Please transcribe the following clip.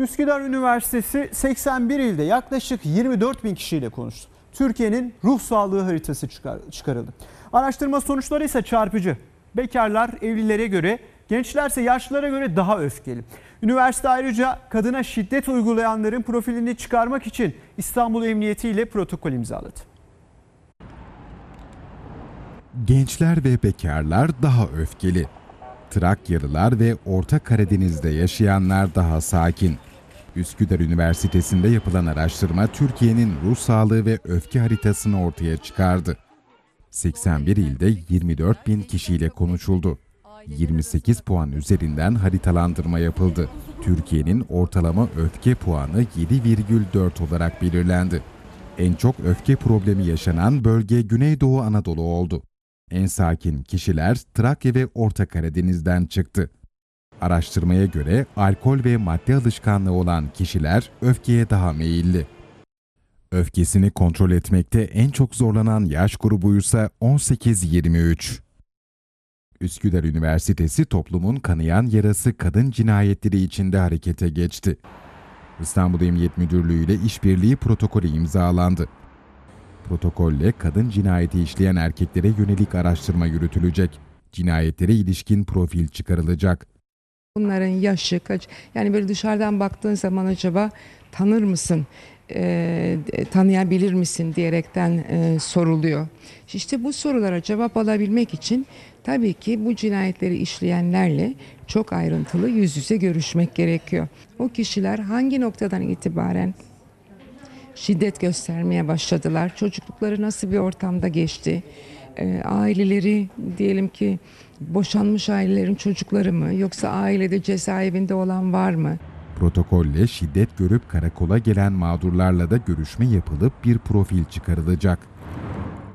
Üsküdar Üniversitesi 81 ilde yaklaşık 24 bin kişiyle konuştu. Türkiye'nin ruh sağlığı haritası çıkar- çıkarıldı. Araştırma sonuçları ise çarpıcı. Bekarlar evlilere göre, gençlerse yaşlılara göre daha öfkeli. Üniversite ayrıca kadına şiddet uygulayanların profilini çıkarmak için İstanbul Emniyeti ile protokol imzaladı. Gençler ve bekarlar daha öfkeli. Trakyalılar ve Orta Karadeniz'de yaşayanlar daha sakin. Üsküdar Üniversitesi'nde yapılan araştırma Türkiye'nin ruh sağlığı ve öfke haritasını ortaya çıkardı. 81 ilde 24 bin kişiyle konuşuldu. 28 puan üzerinden haritalandırma yapıldı. Türkiye'nin ortalama öfke puanı 7,4 olarak belirlendi. En çok öfke problemi yaşanan bölge Güneydoğu Anadolu oldu. En sakin kişiler Trakya ve Orta Karadeniz'den çıktı. Araştırmaya göre alkol ve madde alışkanlığı olan kişiler öfkeye daha meyilli. Öfkesini kontrol etmekte en çok zorlanan yaş grubuysa 18-23. Üsküdar Üniversitesi toplumun kanayan yarası kadın cinayetleri içinde harekete geçti. İstanbul Emniyet Müdürlüğü ile işbirliği protokolü imzalandı. Protokolle kadın cinayeti işleyen erkeklere yönelik araştırma yürütülecek. Cinayetlere ilişkin profil çıkarılacak. Bunların yaşı kaç? Yani böyle dışarıdan baktığın zaman acaba tanır mısın, e, tanıyabilir misin diyerekten e, soruluyor. İşte bu sorulara cevap alabilmek için tabii ki bu cinayetleri işleyenlerle çok ayrıntılı yüz yüze görüşmek gerekiyor. O kişiler hangi noktadan itibaren şiddet göstermeye başladılar? Çocuklukları nasıl bir ortamda geçti? E, aileleri diyelim ki boşanmış ailelerin çocukları mı yoksa ailede cezaevinde olan var mı? Protokolle şiddet görüp karakola gelen mağdurlarla da görüşme yapılıp bir profil çıkarılacak.